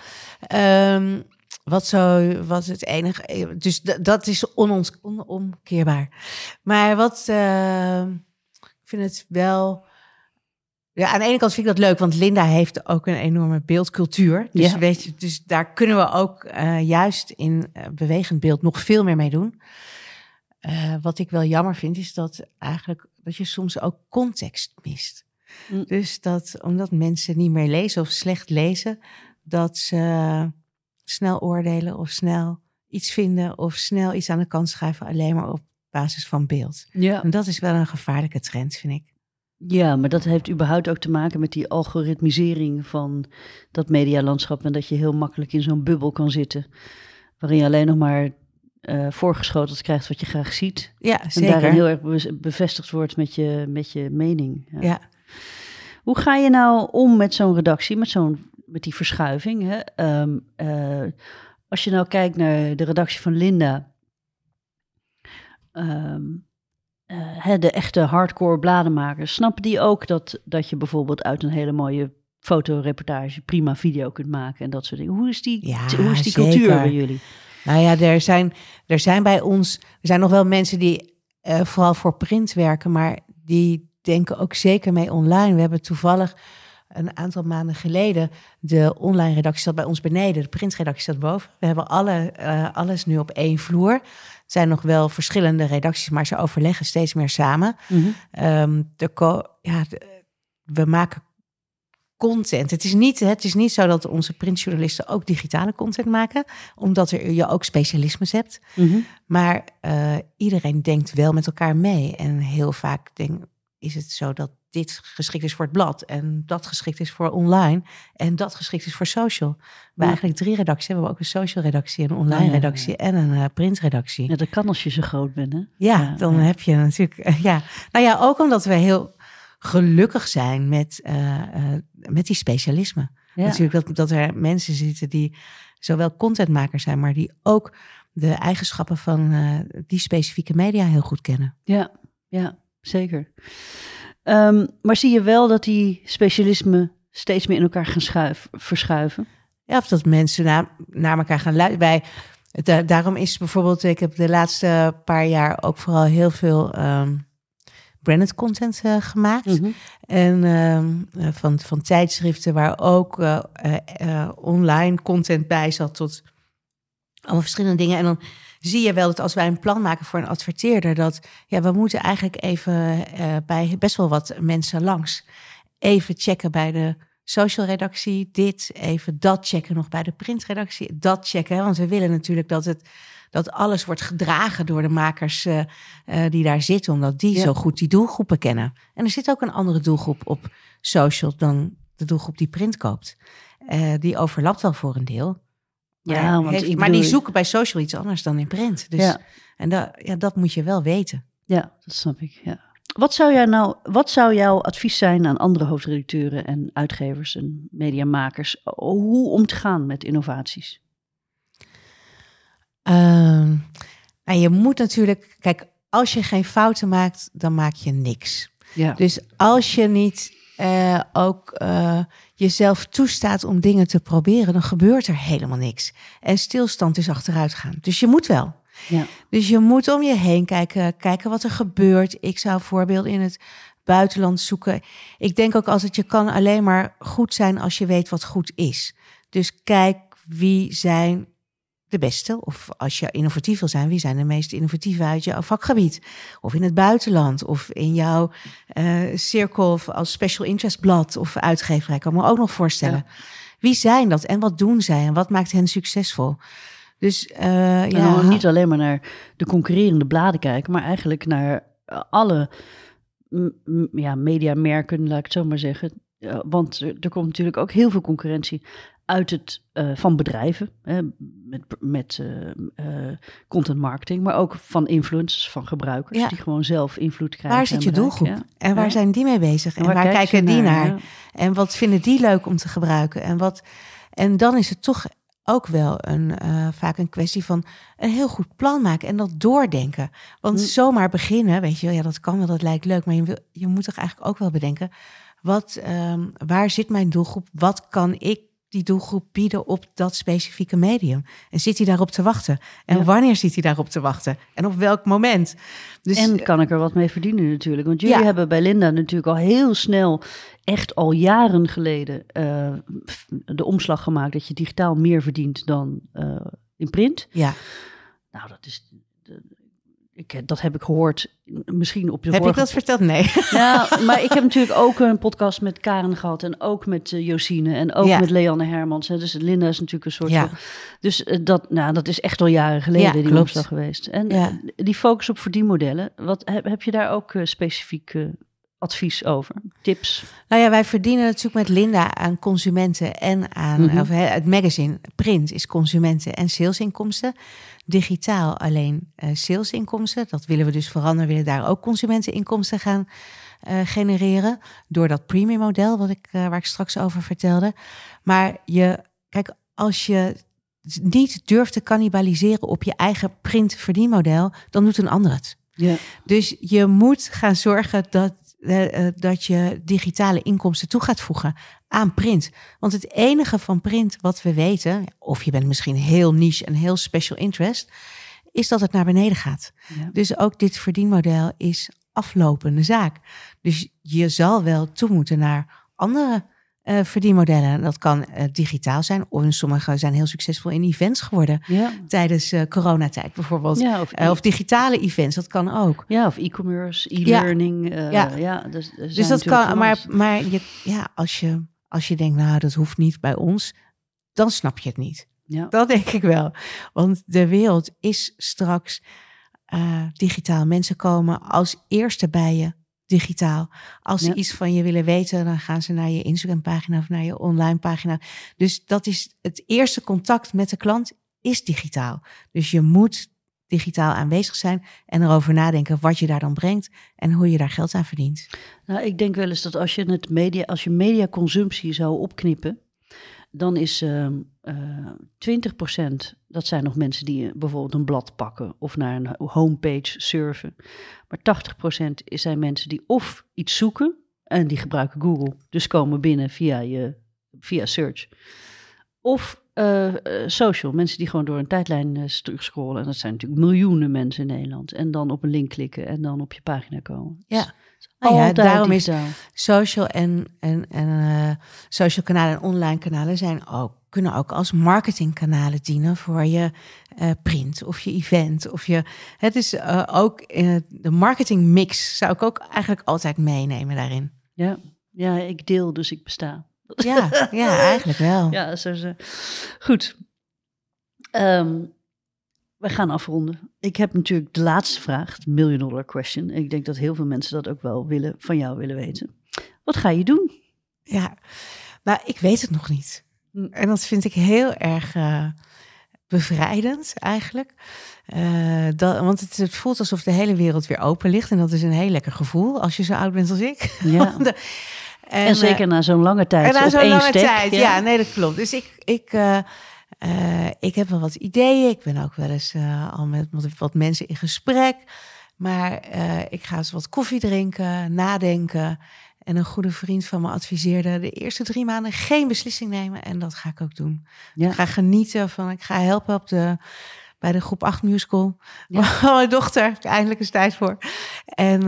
Ehm, wat zo, wat het enige, dus dat is onomkeerbaar. Maar wat, eh, ik vind het wel. Ja, aan de ene kant vind ik dat leuk, want Linda heeft ook een enorme beeldcultuur. Dus, Ja. weet je, dus daar kunnen we ook eh, juist in eh, bewegend beeld nog veel meer mee doen. Eh, wat ik wel jammer vind, is dat eigenlijk dat je soms ook context mist. Mm. Dus dat omdat mensen niet meer lezen of slecht lezen, dat ze snel oordelen of snel iets vinden of snel iets aan de kant schuiven alleen maar op basis van beeld. Ja. En dat is wel een gevaarlijke trend, vind ik. Ja, maar dat heeft überhaupt ook te maken met die algoritmisering van dat medialandschap. En dat je heel makkelijk in zo'n bubbel kan zitten, waarin je alleen nog maar eh, voorgeschoteld krijgt wat je graag ziet. Ja, En zeker. daarin heel erg be- bevestigd wordt met je, met je mening. Ja. Ja. Hoe ga je nou om met zo'n redactie, met, zo'n, met die verschuiving? Hè? Ehm, eh, als je nou kijkt naar de redactie van Linda, ehm, eh, hè, de echte hardcore bladenmakers, snappen die ook dat, dat je bijvoorbeeld uit een hele mooie fotoreportage prima video kunt maken en dat soort dingen? Hoe is die, Ja, hoe is die zeker. cultuur bij jullie? Nou ja, er zijn, er zijn bij ons, er zijn nog wel mensen die eh, vooral voor print werken, maar die denken ook zeker mee online. We hebben toevallig een aantal maanden geleden de online redactie zat bij ons beneden, de printredactie zat boven. We hebben alle, eh, alles nu op één vloer. Het zijn nog wel verschillende redacties, maar ze overleggen steeds meer samen. Mhm. Ehm, de ja, de- we maken content. Het is, niet, het is niet zo dat onze printjournalisten ook digitale content maken, omdat er, je ook specialismes hebt. Mhm. Maar eh, iedereen denkt wel met elkaar mee. En heel vaak denk, is het zo dat dit geschikt is voor het blad en dat geschikt is voor online en dat geschikt is voor social. We Ja. eigenlijk drie redacties hebben. We hebben ook een social redactie, een online Ja, ja. redactie en een eh, printredactie. Ja, dat kan als je zo groot bent, hè? Ja, dan heb je natuurlijk. eh, ja. Nou ja, ook omdat we heel gelukkig zijn met, eh, met die specialismen. Natuurlijk dat, dat er mensen zitten die zowel contentmakers zijn, maar die ook de eigenschappen van die specifieke media heel goed kennen. Ja, ja zeker. Ehm, maar zie je wel dat die specialismen steeds meer in elkaar gaan schuif, verschuiven? Ja, of dat mensen naar, naar elkaar gaan luisteren. Wij, da- daarom is bijvoorbeeld, ik heb de laatste paar jaar ook vooral heel veel ehm, branded content uh, gemaakt. Mhm. En uh, van, van tijdschriften waar ook uh, online content bij zat tot allemaal verschillende dingen. En dan zie je wel dat als wij een plan maken voor een adverteerder, dat ja, we moeten eigenlijk even bij best wel wat mensen langs. Even checken bij de social redactie, dit, even dat checken nog bij de printredactie, dat checken. Want we willen natuurlijk dat het dat alles wordt gedragen door de makers uh, uh, die daar zitten, omdat die zo goed die doelgroepen kennen. En er zit ook een andere doelgroep op social dan de doelgroep die print koopt. Die overlapt wel voor een deel. Ja, want heeft- maar die zoeken bij social iets anders dan in print. Dus, Ja. En dat, ja, dat moet je wel weten. Ja, dat snap ik. Ja. Wat zou, jij nou, wat zou jouw advies zijn aan andere hoofdredacteuren en uitgevers en mediamakers? Hoe om te gaan met innovaties? Ehm, nou, je moet natuurlijk, kijk, als je geen fouten maakt, dan maak je niks. Ja. Dus als je niet eh, ook eh, jezelf toestaat om dingen te proberen, dan gebeurt er helemaal niks. En stilstand is achteruit gaan. Dus je moet wel. ja. Dus je moet om je heen kijken, kijken wat er gebeurt. Ik zou voorbeelden in het buitenland zoeken. Ik denk ook altijd, je kan alleen maar goed zijn als je weet wat goed is. Dus kijk wie zijn de beste, of als je innovatief wil zijn, wie zijn de meest innovatieve uit jouw vakgebied? Of in het buitenland, of in jouw eh, cirkel of als special interest blad of uitgeverij, kan ik me ook nog voorstellen. Wie zijn dat en wat doen zij en wat maakt hen succesvol? Dus eh, En ja, niet alleen maar naar de concurrerende bladen kijken, maar eigenlijk naar eh, alle ja, mediamerken, laat ik het zo maar zeggen. Ja, want er, er komt natuurlijk ook heel veel concurrentie uit het, eh, van bedrijven, hè, met, met eh, eh, content marketing, maar ook van influencers, van gebruikers, Ja. die gewoon zelf invloed krijgen. waar zit je bereik, doelgroep? ja. En waar Ja. zijn die mee bezig? En, waar waar, kijken die naar. En wat vinden die leuk om te gebruiken? En, wat, en dan is het toch ook wel een, vaak een kwestie van een heel goed plan maken en dat doordenken. Want Hm. zomaar beginnen, weet je wel, ja, dat kan wel, dat lijkt leuk, maar je, wil, je moet toch eigenlijk ook wel bedenken, wat, ehm, waar zit mijn doelgroep? Wat kan ik die doelgroep bieden op dat specifieke medium? En zit hij daarop te wachten? En Ja. wanneer zit hij daarop te wachten? En op welk moment? Dus en kan ik er wat mee verdienen natuurlijk. Want jullie Ja. hebben bij Linda natuurlijk al heel snel, echt al jaren geleden, eh, de omslag gemaakt dat je digitaal meer verdient dan eh, in print. ja, Nou, dat is. Ik, dat heb ik gehoord, misschien op de heb ik dat verteld? Nee. Ja, maar ik heb natuurlijk ook een podcast met Karen gehad en ook met eh, Josine en ook Ja. met Leanne Hermans. Hè. Dus Linda is natuurlijk een soort Ja. van... Dus eh, dat, nou, dat is echt al jaren geleden Ja, die klopt. omslag geweest. En Ja. eh, die focus op verdienmodellen, wat, heb, heb je daar ook eh, specifiek eh, advies over? Tips? Nou ja, wij verdienen natuurlijk met Linda aan consumenten en aan Mhm. of, het magazine. Print is consumenten en salesinkomsten. Digitaal alleen eh, salesinkomsten. Dat willen we dus veranderen. We willen daar ook consumenteninkomsten gaan eh, genereren. Door dat premium model wat ik, eh, waar ik straks over vertelde. Maar je, kijk, als je niet durft te cannibaliseren op je eigen print verdienmodel, dan doet een ander het. Ja. Dus je moet gaan zorgen dat, dat je digitale inkomsten toe gaat voegen aan print. Want het enige van print wat we weten, of je bent misschien heel niche en heel special interest, is dat het naar beneden gaat. Ja. Dus ook dit verdienmodel is aflopende zaak. Dus je zal wel toe moeten naar andere eh, verdienmodellen. Dat kan eh, digitaal zijn, of sommige zijn heel succesvol in events geworden Ja. tijdens eh, coronatijd bijvoorbeeld. Ja, of, of digitale events, dat kan ook. ja, of e-commerce, e-learning. Ja. ja. dus, Dus dat kan, maar, maar je, ja, als, je, als je denkt, nou, dat hoeft niet bij ons, dan snap je het niet. Ja. Dat denk ik wel. Want de wereld is straks digitaal. Mensen komen als eerste bij je digitaal. Als ze iets van je willen weten, dan gaan ze naar je Instagram-pagina of naar je online pagina. Dus dat is het eerste contact met de klant is digitaal. Dus je moet digitaal aanwezig zijn en erover nadenken wat je daar dan brengt en hoe je daar geld aan verdient. Nou, ik denk wel eens dat als je het media, als je mediaconsumptie zou opknippen, dan is ehm eh 20%, dat zijn nog mensen die eh, bijvoorbeeld een blad pakken of naar een homepage surfen. Maar 80% is- zijn mensen die of iets zoeken en die gebruiken Google, dus komen binnen via je via search. Of uh, social, mensen die gewoon door een tijdlijn uh, scrollen. En dat zijn natuurlijk miljoenen mensen in Nederland. En dan op een link klikken en dan op je pagina komen. Ja. Oh ja, daarom is social en, en, en uh, social kanalen en online kanalen zijn ook, kunnen ook als marketingkanalen dienen voor je uh, print of je event. Of je, het is uh, ook de marketingmix zou ik ook eigenlijk altijd meenemen daarin. Ja, ja ik deel, dus ik besta. Ja, ja eigenlijk wel. Ja, zo, zo. goed. Um, we gaan afronden. Ik heb natuurlijk de laatste vraag, de million dollar question. Ik denk dat heel veel mensen dat ook wel willen, van jou willen weten. Wat ga je doen? Ja, nou, ik weet het nog niet. Hm. En dat vind ik heel erg uh, bevrijdend eigenlijk. Uh, dat, want het, het, voelt alsof de hele wereld weer open ligt. En dat is een heel lekker gevoel als je zo oud bent als ik. Ja. En, en, zeker na zo'n lange tijd. En na zo'n lange tijd, ja. ja. nee, dat klopt. Dus ik, ik, uh, uh, ik heb wel wat ideeën. Ik ben ook wel eens uh, al met, wat mensen in gesprek. Maar uh, ik ga eens wat koffie drinken, nadenken. En een goede vriend van me adviseerde de eerste drie maanden geen beslissing nemen. En dat ga ik ook doen. Ja. Ik ga genieten van, ik ga helpen op de, bij de groep 8 musical. Ja. Oh, mijn dochter, eindelijk is tijd voor. En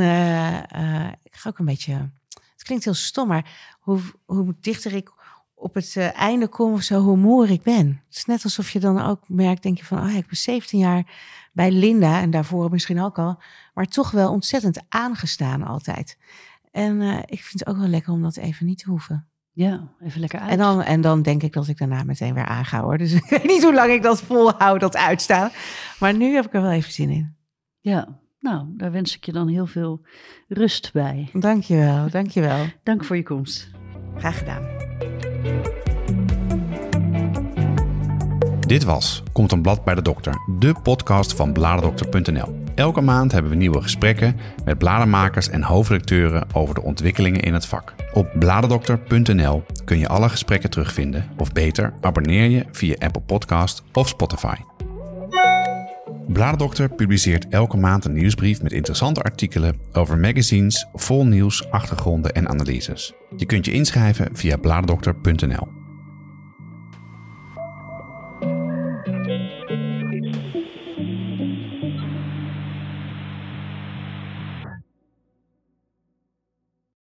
ik ga ook een beetje klinkt heel stom, maar hoe, hoe dichter ik op het uh, einde kom of zo, hoe moer ik ben. Het is net alsof je dan ook merkt, denk je van, oh, ik ben 17 jaar bij Linda en daarvoor misschien ook al, maar toch wel ontzettend aangestaan altijd. En uh, ik vind het ook wel lekker om dat even niet te hoeven. Ja, even lekker uit. En dan, en dan denk ik dat ik daarna meteen weer aanga hoor. Dus ik weet niet hoe lang ik dat volhoud, dat uitstaan. Maar nu heb ik er wel even zin in. Ja, nou, daar wens ik je dan heel veel rust bij. Dankjewel, dankjewel. Dank voor je komst. Graag gedaan. Dit was Komt een blad bij de dokter, de podcast van bladerdokter.nl. Elke maand hebben we nieuwe gesprekken met bladermakers en hoofdredacteuren over de ontwikkelingen in het vak. Op bladerdokter.nl kun je alle gesprekken terugvinden, of beter, abonneer je via Apple Podcast of Spotify. Bladerdokter publiceert elke maand een nieuwsbrief met interessante artikelen over magazines, vol nieuws, achtergronden en analyses. Je kunt je inschrijven via bladerdokter.nl.